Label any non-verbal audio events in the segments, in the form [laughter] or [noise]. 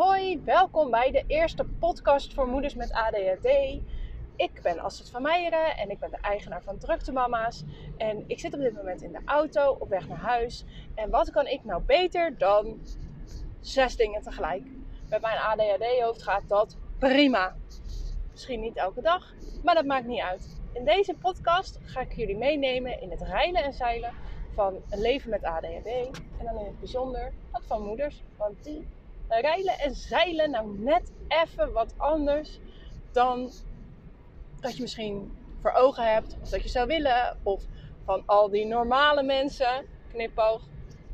Hoi, welkom bij de eerste podcast voor moeders met ADHD. Ik ben Astrid van Meijeren en ik ben de eigenaar van Drukte Mama's. En ik zit op dit moment in de auto op weg naar huis. En wat kan ik nou beter dan zes dingen tegelijk? Met mijn ADHD-hoofd gaat dat prima. Misschien niet elke dag, maar dat maakt niet uit. In deze podcast ga ik jullie meenemen in het rijden en zeilen van een leven met ADHD. En dan in het bijzonder dat van moeders. Want die rijden en zeilen nou net even wat anders dan dat je misschien voor ogen hebt. Of dat je zou willen. Of van al die normale mensen. Knipoog.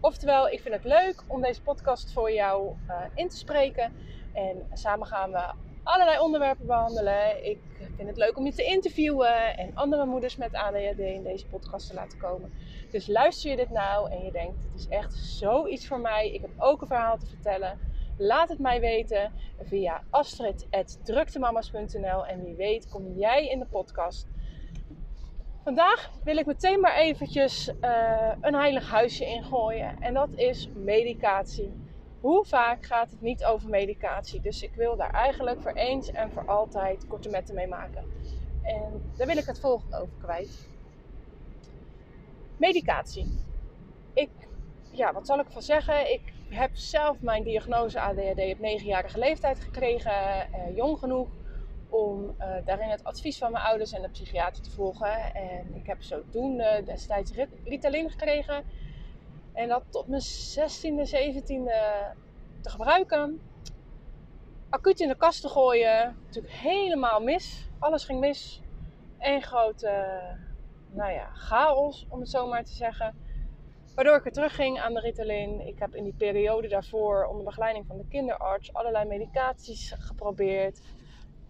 Oftewel, ik vind het leuk om deze podcast voor jou uh, in te spreken. En samen gaan we allerlei onderwerpen behandelen. Ik vind het leuk om je te interviewen en andere moeders met ADHD in deze podcast te laten komen. Dus luister je dit nou en je denkt, het is echt zoiets voor mij. Ik heb ook een verhaal te vertellen. Laat het mij weten via astrid.druktemamas.nl en wie weet kom jij in de podcast. Vandaag wil ik meteen maar eventjes uh, een heilig huisje ingooien en dat is medicatie. Hoe vaak gaat het niet over medicatie? Dus ik wil daar eigenlijk voor eens en voor altijd korte metten mee maken. En daar wil ik het volgende over kwijt. Medicatie. Ik, ja, wat zal ik van zeggen? Ik heb zelf mijn diagnose ADHD op 9-jarige leeftijd gekregen, eh, jong genoeg om uh, daarin het advies van mijn ouders en de psychiater te volgen. En ik heb zodoende destijds Ritalin gekregen. En dat tot mijn 16e, 17e te gebruiken. Acuut in de kast te gooien. Natuurlijk helemaal mis. Alles ging mis. Eén grote, nou ja, chaos om het zo maar te zeggen. Waardoor ik weer terugging aan de Ritalin. Ik heb in die periode daarvoor onder begeleiding van de kinderarts allerlei medicaties geprobeerd.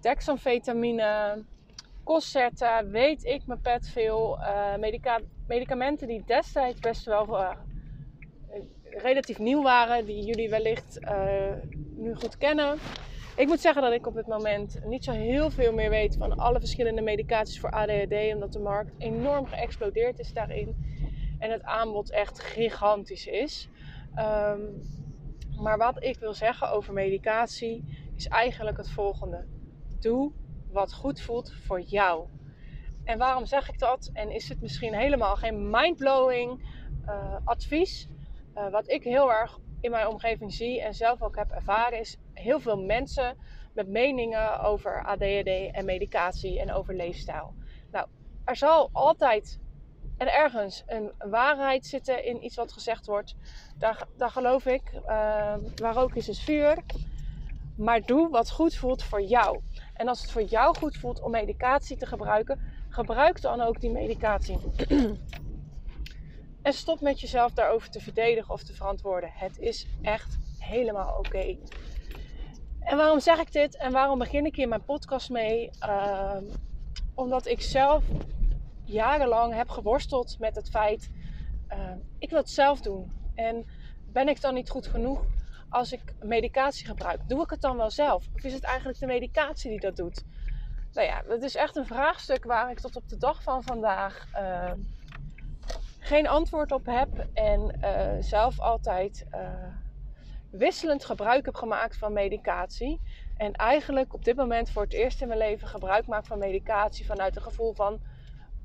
Dexamfetamine, Concerta, weet ik mijn pet veel. Medica medicamenten die destijds best wel uh, relatief nieuw waren. Die jullie wellicht uh, nu goed kennen. Ik moet zeggen dat ik op dit moment niet zo heel veel meer weet van alle verschillende medicaties voor ADHD. Omdat de markt enorm geëxplodeerd is daarin en het aanbod echt gigantisch is. Um, maar wat ik wil zeggen over medicatie is eigenlijk het volgende. Doe wat goed voelt voor jou. En waarom zeg ik dat? En is het misschien helemaal geen mindblowing uh, advies? Uh, wat ik heel erg in mijn omgeving zie en zelf ook heb ervaren, is heel veel mensen met meningen over ADHD en medicatie en over leefstijl. Nou, er zal altijd en ergens een waarheid zitten in iets wat gezegd wordt. Daar, daar geloof ik. Uh, waar ook is, is vuur. Maar doe wat goed voelt voor jou. En als het voor jou goed voelt om medicatie te gebruiken, gebruik dan ook die medicatie. en stop met jezelf daarover te verdedigen of te verantwoorden. Het is echt helemaal oké. En waarom zeg ik dit en waarom begin ik hier mijn podcast mee? Uh, omdat ik zelf jarenlang heb geworsteld met het feit, uh, ik wil het zelf doen. En ben ik dan niet goed genoeg als ik medicatie gebruik? Doe ik het dan wel zelf? Of is het eigenlijk de medicatie die dat doet? Nou ja, dat is echt een vraagstuk waar ik tot op de dag van vandaag uh, geen antwoord op heb. En uh, zelf altijd wisselend gebruik heb gemaakt van medicatie. En eigenlijk op dit moment voor het eerst in mijn leven gebruik maak van medicatie vanuit een gevoel van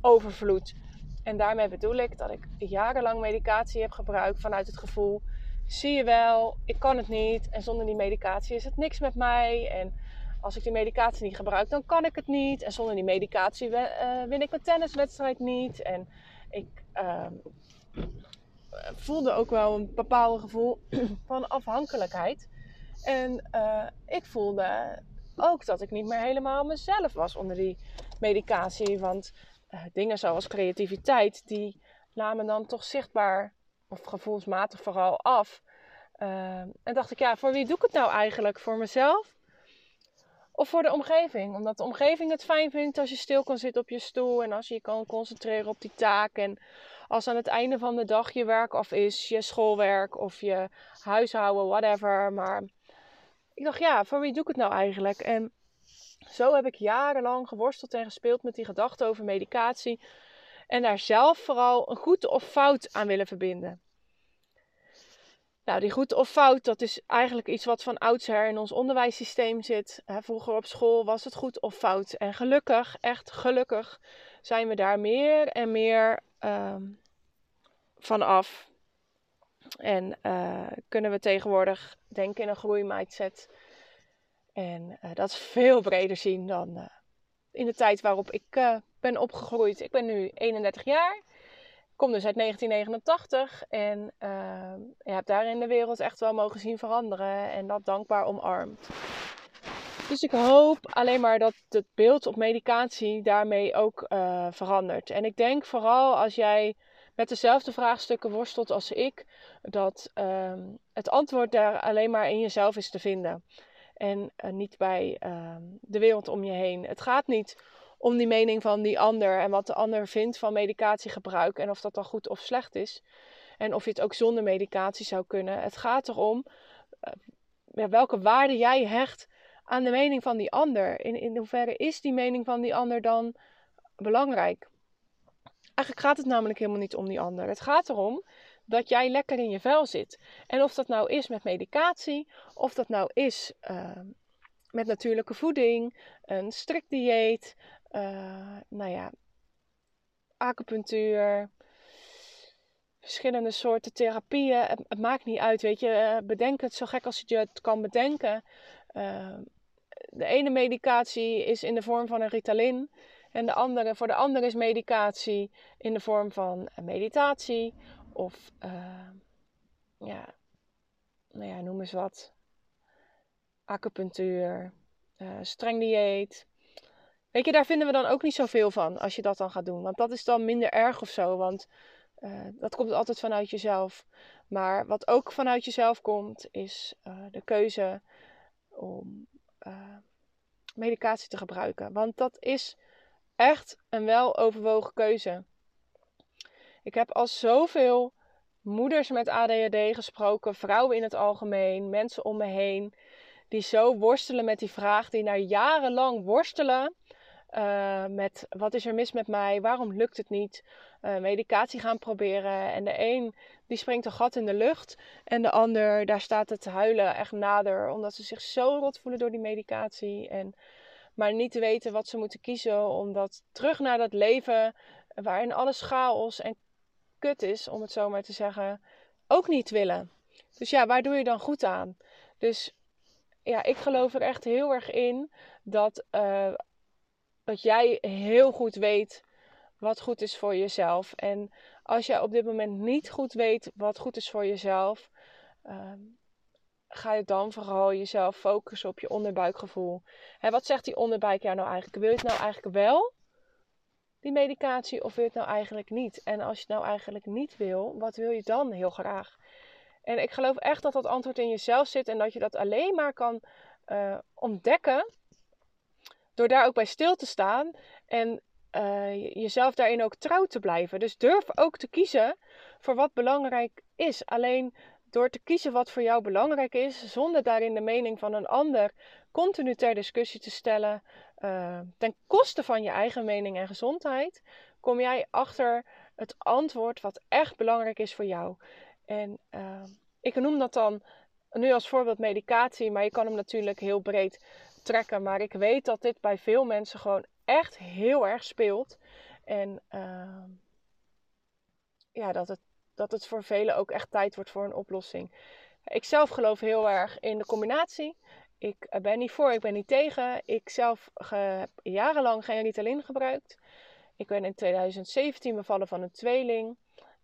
overvloed. En daarmee bedoel ik dat ik jarenlang medicatie heb gebruikt vanuit het gevoel: zie je wel, ik kan het niet. En zonder die medicatie is het niks met mij. En als ik die medicatie niet gebruik, dan kan ik het niet. En zonder die medicatie uh, win ik mijn tenniswedstrijd niet. En ik uh, voelde ook wel een bepaald gevoel [clears throat] van afhankelijkheid. En uh, ik voelde ook dat ik niet meer helemaal mezelf was onder die medicatie. Want dingen zoals creativiteit, die namen dan toch zichtbaar of gevoelsmatig vooral af. Uh, en dacht ik, ja, voor wie doe ik het nou eigenlijk? Voor mezelf? Of voor de omgeving? Omdat de omgeving het fijn vindt als je stil kan zitten op je stoel en als je je kan concentreren op die taak. En als aan het einde van de dag je werk af is, je schoolwerk of je huishouden, whatever. Maar ik dacht, ja, voor wie doe ik het nou eigenlijk? En zo heb ik jarenlang geworsteld en gespeeld met die gedachten over medicatie. En daar zelf vooral een goed of fout aan willen verbinden. Nou, die goed of fout, dat is eigenlijk iets wat van oudsher in ons onderwijssysteem zit. Vroeger op school was het goed of fout. En gelukkig, echt gelukkig, zijn we daar meer en meer um, van af. En uh, kunnen we tegenwoordig denken in een groeimindset. En uh, dat veel breder zien dan uh, in de tijd waarop ik ben opgegroeid. Ik ben nu 31 jaar kom dus uit 1989 en je hebt daarin de wereld echt wel mogen zien veranderen en dat dankbaar omarmd. Dus ik hoop alleen maar dat het beeld op medicatie daarmee ook verandert. En ik denk vooral als jij met dezelfde vraagstukken worstelt als ik, dat uh, het antwoord daar alleen maar in jezelf is te vinden. En uh, niet bij ehm, de wereld om je heen. Het gaat niet om die mening van die ander en wat de ander vindt van medicatiegebruik en of dat dan goed of slecht is. En of je het ook zonder medicatie zou kunnen. Het gaat erom uh, welke waarde jij hecht aan de mening van die ander. In, in hoeverre is die mening van die ander dan belangrijk? Eigenlijk gaat het namelijk helemaal niet om die ander. Het gaat erom dat jij lekker in je vel zit. En of dat nou is met medicatie, of dat nou is uh, met natuurlijke voeding, een strikt dieet, uh, nou ja, acupunctuur, verschillende soorten therapieën. Het, maakt niet uit, weet je. Eh, bedenk het zo gek als je het kan bedenken. Uh, de ene medicatie is in de vorm van een Ritalin. En de andere, voor de andere is medicatie in de vorm van meditatie. Of, uh, ja, nou ja, noem eens wat. Acupunctuur, streng dieet. Weet je, daar vinden we dan ook niet zoveel van als je dat dan gaat doen. Want dat is dan minder erg of zo. Want uh, dat komt altijd vanuit jezelf. Maar wat ook vanuit jezelf komt, is uh, de keuze om uh, medicatie te gebruiken. Want dat is echt een weloverwogen keuze. Ik heb al zoveel moeders met ADHD gesproken, vrouwen in het algemeen, mensen om me heen, die zo worstelen met die vraag, die na jarenlang worstelen uh, met wat is er mis met mij, waarom lukt het niet, uh, medicatie gaan proberen. En de een die springt een gat in de lucht en de ander daar staat het huilen echt nader, omdat ze zich zo rot voelen door die medicatie. En maar niet te weten wat ze moeten kiezen, omdat terug naar dat leven waarin alles chaos en is, om het zo maar te zeggen, ook niet willen. Dus ja, waar doe je dan goed aan? Dus ja, ik geloof er echt heel erg in dat uh, dat jij heel goed weet wat goed is voor jezelf. En als jij op dit moment niet goed weet wat goed is voor jezelf, uh, ga je dan vooral jezelf focussen op je onderbuikgevoel. Hè, wat zegt die onderbuik jou nou eigenlijk? Wil je het nou eigenlijk wel, die medicatie, of wil je het nou eigenlijk niet? En als je het nou eigenlijk niet wil, wat wil je dan heel graag? En ik geloof echt dat dat antwoord in jezelf zit en dat je dat alleen maar kan uh, ontdekken door daar ook bij stil te staan en uh, jezelf daarin ook trouw te blijven. Dus durf ook te kiezen voor wat belangrijk is. Alleen door te kiezen wat voor jou belangrijk is, zonder daarin de mening van een ander continu ter discussie te stellen, uh, ten koste van je eigen mening en gezondheid, kom jij achter het antwoord wat echt belangrijk is voor jou. En uh, ik noem dat dan nu als voorbeeld medicatie, maar je kan hem natuurlijk heel breed trekken. Maar ik weet dat dit bij veel mensen gewoon echt heel erg speelt. En uh, ja, dat het, dat het voor velen ook echt tijd wordt voor een oplossing. Ik zelf geloof heel erg in de combinatie. Ik ben niet voor, ik ben niet tegen. Ik zelf heb jarenlang geen Ritalin gebruikt. Ik ben in 2017 bevallen van een tweeling.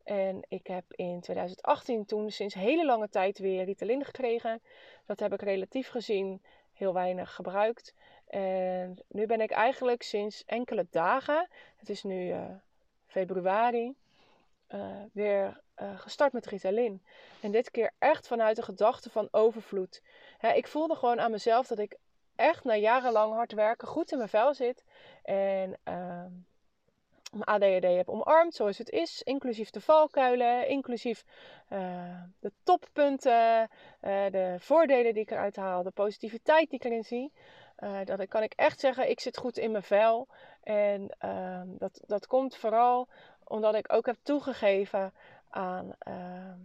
En ik heb in 2018 toen sinds hele lange tijd weer Ritalin gekregen. Dat heb ik relatief gezien heel weinig gebruikt. En nu ben ik eigenlijk sinds enkele dagen, het is nu uh, februari, uh, weer uh, gestart met Ritalin. En dit keer echt vanuit de gedachte van overvloed. ik voelde gewoon aan mezelf dat ik echt na jarenlang hard werken goed in mijn vel zit. En ehm, mijn ADHD heb omarmd zoals het is, inclusief de valkuilen, inclusief uh, de toppunten, de voordelen die ik eruit haal, de positiviteit die ik erin zie. Uh, dat kan ik echt zeggen, ik zit goed in mijn vel. En ehm, dat, dat komt vooral omdat ik ook heb toegegeven aan, ehm,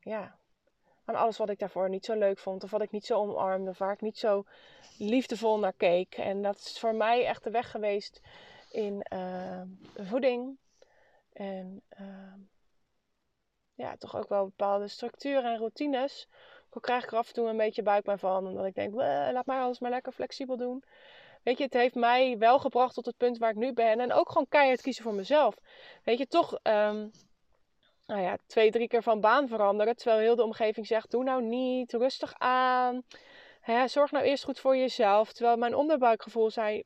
ja, aan alles wat ik daarvoor niet zo leuk vond. Of wat ik niet zo omarmde. Of waar ik niet zo liefdevol naar keek. En dat is voor mij echt de weg geweest in uh, voeding. En uh, ja, toch ook wel bepaalde structuren en routines. Ook krijg ik er af en toe een beetje buikpijn van. Omdat ik denk, laat maar alles maar lekker flexibel doen. Weet je, het heeft mij wel gebracht tot het punt waar ik nu ben. En ook gewoon keihard kiezen voor mezelf. Weet je, toch um, nou ja, twee, drie keer van baan veranderen. Terwijl heel de omgeving zegt, doe nou niet, rustig aan. Zorg nou eerst goed voor jezelf. Terwijl mijn onderbuikgevoel zei,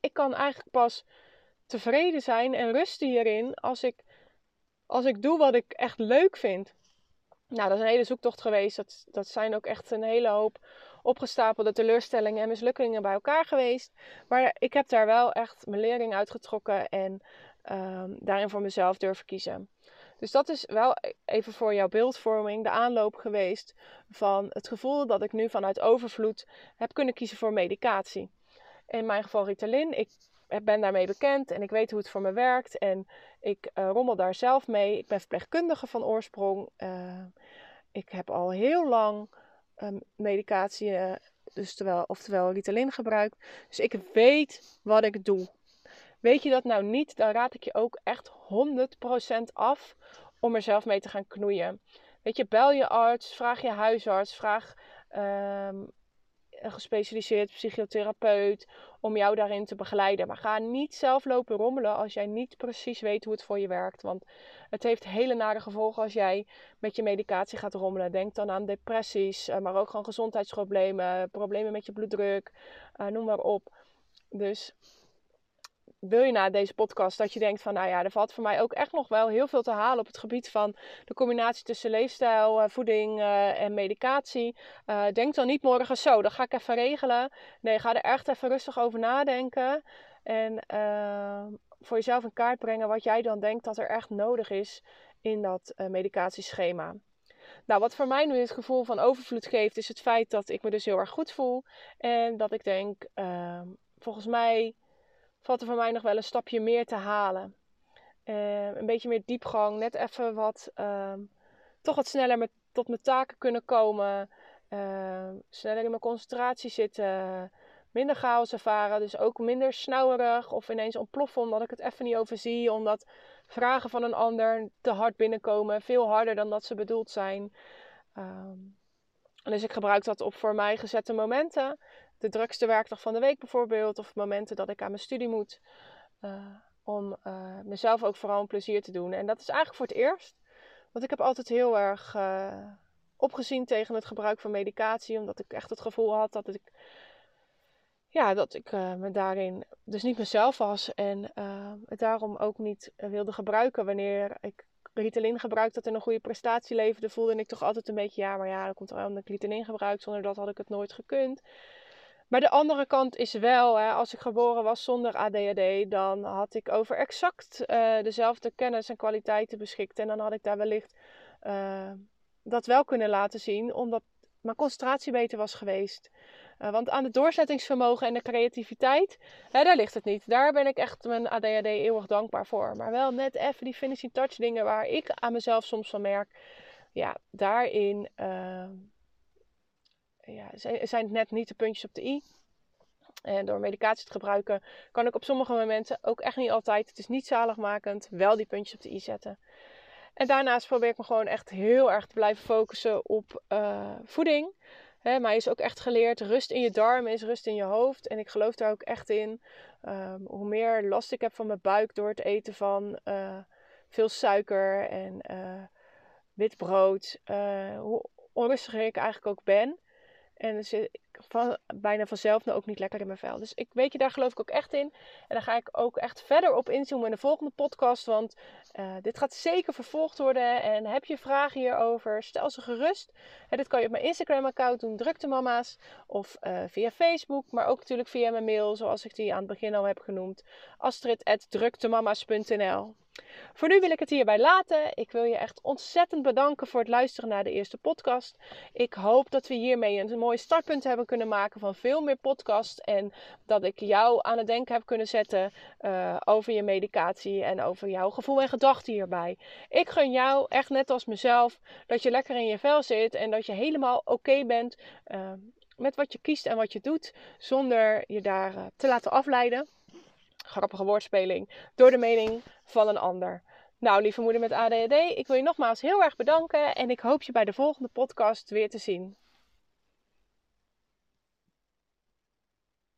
ik kan eigenlijk pas tevreden zijn en rusten hierin als ik, als ik doe wat ik echt leuk vind. Nou, dat is een hele zoektocht geweest. Dat, dat zijn ook echt een hele hoop opgestapelde teleurstellingen en mislukkingen bij elkaar geweest. Maar ik heb daar wel echt mijn lering uitgetrokken en um, daarin voor mezelf durven kiezen. Dus dat is wel even voor jouw beeldvorming de aanloop geweest van het gevoel dat ik nu vanuit overvloed heb kunnen kiezen voor medicatie. In mijn geval Ritalin. Ik ben daarmee bekend en ik weet hoe het voor me werkt. En ik uh, rommel daar zelf mee. Ik ben verpleegkundige van oorsprong. Uh, ik heb al heel lang um, medicatie, uh, dus terwijl, oftewel Ritalin gebruikt. Dus ik weet wat ik doe. Weet je dat nou niet, dan raad ik je ook echt 100% af om er zelf mee te gaan knoeien. Weet je, bel je arts, vraag je huisarts, vraag um, een gespecialiseerd psychotherapeut om jou daarin te begeleiden. Maar ga niet zelf lopen rommelen als jij niet precies weet hoe het voor je werkt. Want het heeft hele nare gevolgen als jij met je medicatie gaat rommelen. Denk dan aan depressies, eh, maar ook gewoon gezondheidsproblemen, problemen met je bloeddruk, uh, noem maar op. Dus wil je na deze podcast dat je denkt van, nou ja, er valt voor mij ook echt nog wel heel veel te halen op het gebied van de combinatie tussen leefstijl, eh, voeding uh, en medicatie. Uh, denk dan niet morgen zo, dat ga ik even regelen. Nee, ga er echt even rustig over nadenken. En voor jezelf in kaart brengen wat jij dan denkt dat er echt nodig is in dat medicatieschema. Nou, wat voor mij nu het gevoel van overvloed geeft, is het feit dat ik me dus heel erg goed voel. En dat ik denk, ehm, volgens mij valt er voor mij nog wel een stapje meer te halen. Uh, een beetje meer diepgang, net even wat, uh, toch wat sneller met, tot mijn taken kunnen komen. Uh, sneller in mijn concentratie zitten. Minder chaos ervaren, dus ook minder snauwerig of ineens ontploffen omdat ik het even niet overzie. Omdat vragen van een ander te hard binnenkomen, veel harder dan dat ze bedoeld zijn. Ehm, dus ik gebruik dat op voor mij gezette momenten de drukste werkdag van de week bijvoorbeeld, of momenten dat ik aan mijn studie moet, uh, om uh, mezelf ook vooral een plezier te doen. En dat is eigenlijk voor het eerst, want ik heb altijd heel erg uh, opgezien tegen het gebruik van medicatie, omdat ik echt het gevoel had dat ik, ja, dat ik me daarin dus niet mezelf was en het daarom ook niet wilde gebruiken wanneer ik Ritalin gebruikte dat in een goede prestatie leverde, voelde ik toch altijd een beetje, ja, maar ja, dan komt wel een Ritalin gebruikt, zonder dat had ik het nooit gekund. Maar de andere kant is wel, hè, als ik geboren was zonder ADHD, dan had ik over exact uh, dezelfde kennis en kwaliteiten beschikt. En dan had ik daar wellicht uh, dat wel kunnen laten zien, omdat mijn concentratie beter was geweest. Uh, want aan het doorzettingsvermogen en de creativiteit, hè, daar ligt het niet. Daar ben ik echt mijn ADHD eeuwig dankbaar voor. Maar wel net even die finishing touch dingen waar ik aan mezelf soms van merk. Ja, daarin ja, zijn het net niet de puntjes op de i. En door medicatie te gebruiken kan ik op sommige momenten, ook echt niet altijd, het is niet zaligmakend, wel die puntjes op de i zetten. En daarnaast probeer ik me gewoon echt heel erg te blijven focussen op uh, voeding. Hè, mij is ook echt geleerd, rust in je darmen is rust in je hoofd. En ik geloof daar ook echt in. Um, hoe meer last ik heb van mijn buik door het eten van uh, veel suiker en uh, wit brood, hoe onrustiger ik eigenlijk ook ben. En dan zit ik van, bijna vanzelf nou ook niet lekker in mijn vel. Dus ik weet je, daar geloof ik ook echt in. En daar ga ik ook echt verder op inzoomen in de volgende podcast. Want uh, dit gaat zeker vervolgd worden. En heb je vragen hierover, stel ze gerust. En dit kan je op mijn Instagram account doen, Drukte Mama's. Of uh, via Facebook, maar ook natuurlijk via mijn mail, zoals ik die aan het begin al heb genoemd. Astrid.druktemama's.nl Voor nu wil ik het hierbij laten. Ik wil je echt ontzettend bedanken voor het luisteren naar de eerste podcast. Ik hoop dat we hiermee een mooi startpunt hebben kunnen maken van veel meer podcasts. En dat ik jou aan het denken heb kunnen zetten uh, over je medicatie en over jouw gevoel en gedachten hierbij. Ik gun jou echt net als mezelf dat je lekker in je vel zit en dat je helemaal oké bent. Uh, met wat je kiest en wat je doet, zonder je daar uh, te laten afleiden grappige woordspeling, door de mening van een ander. Nou, lieve moeder met ADHD, ik wil je nogmaals heel erg bedanken en ik hoop je bij de volgende podcast weer te zien.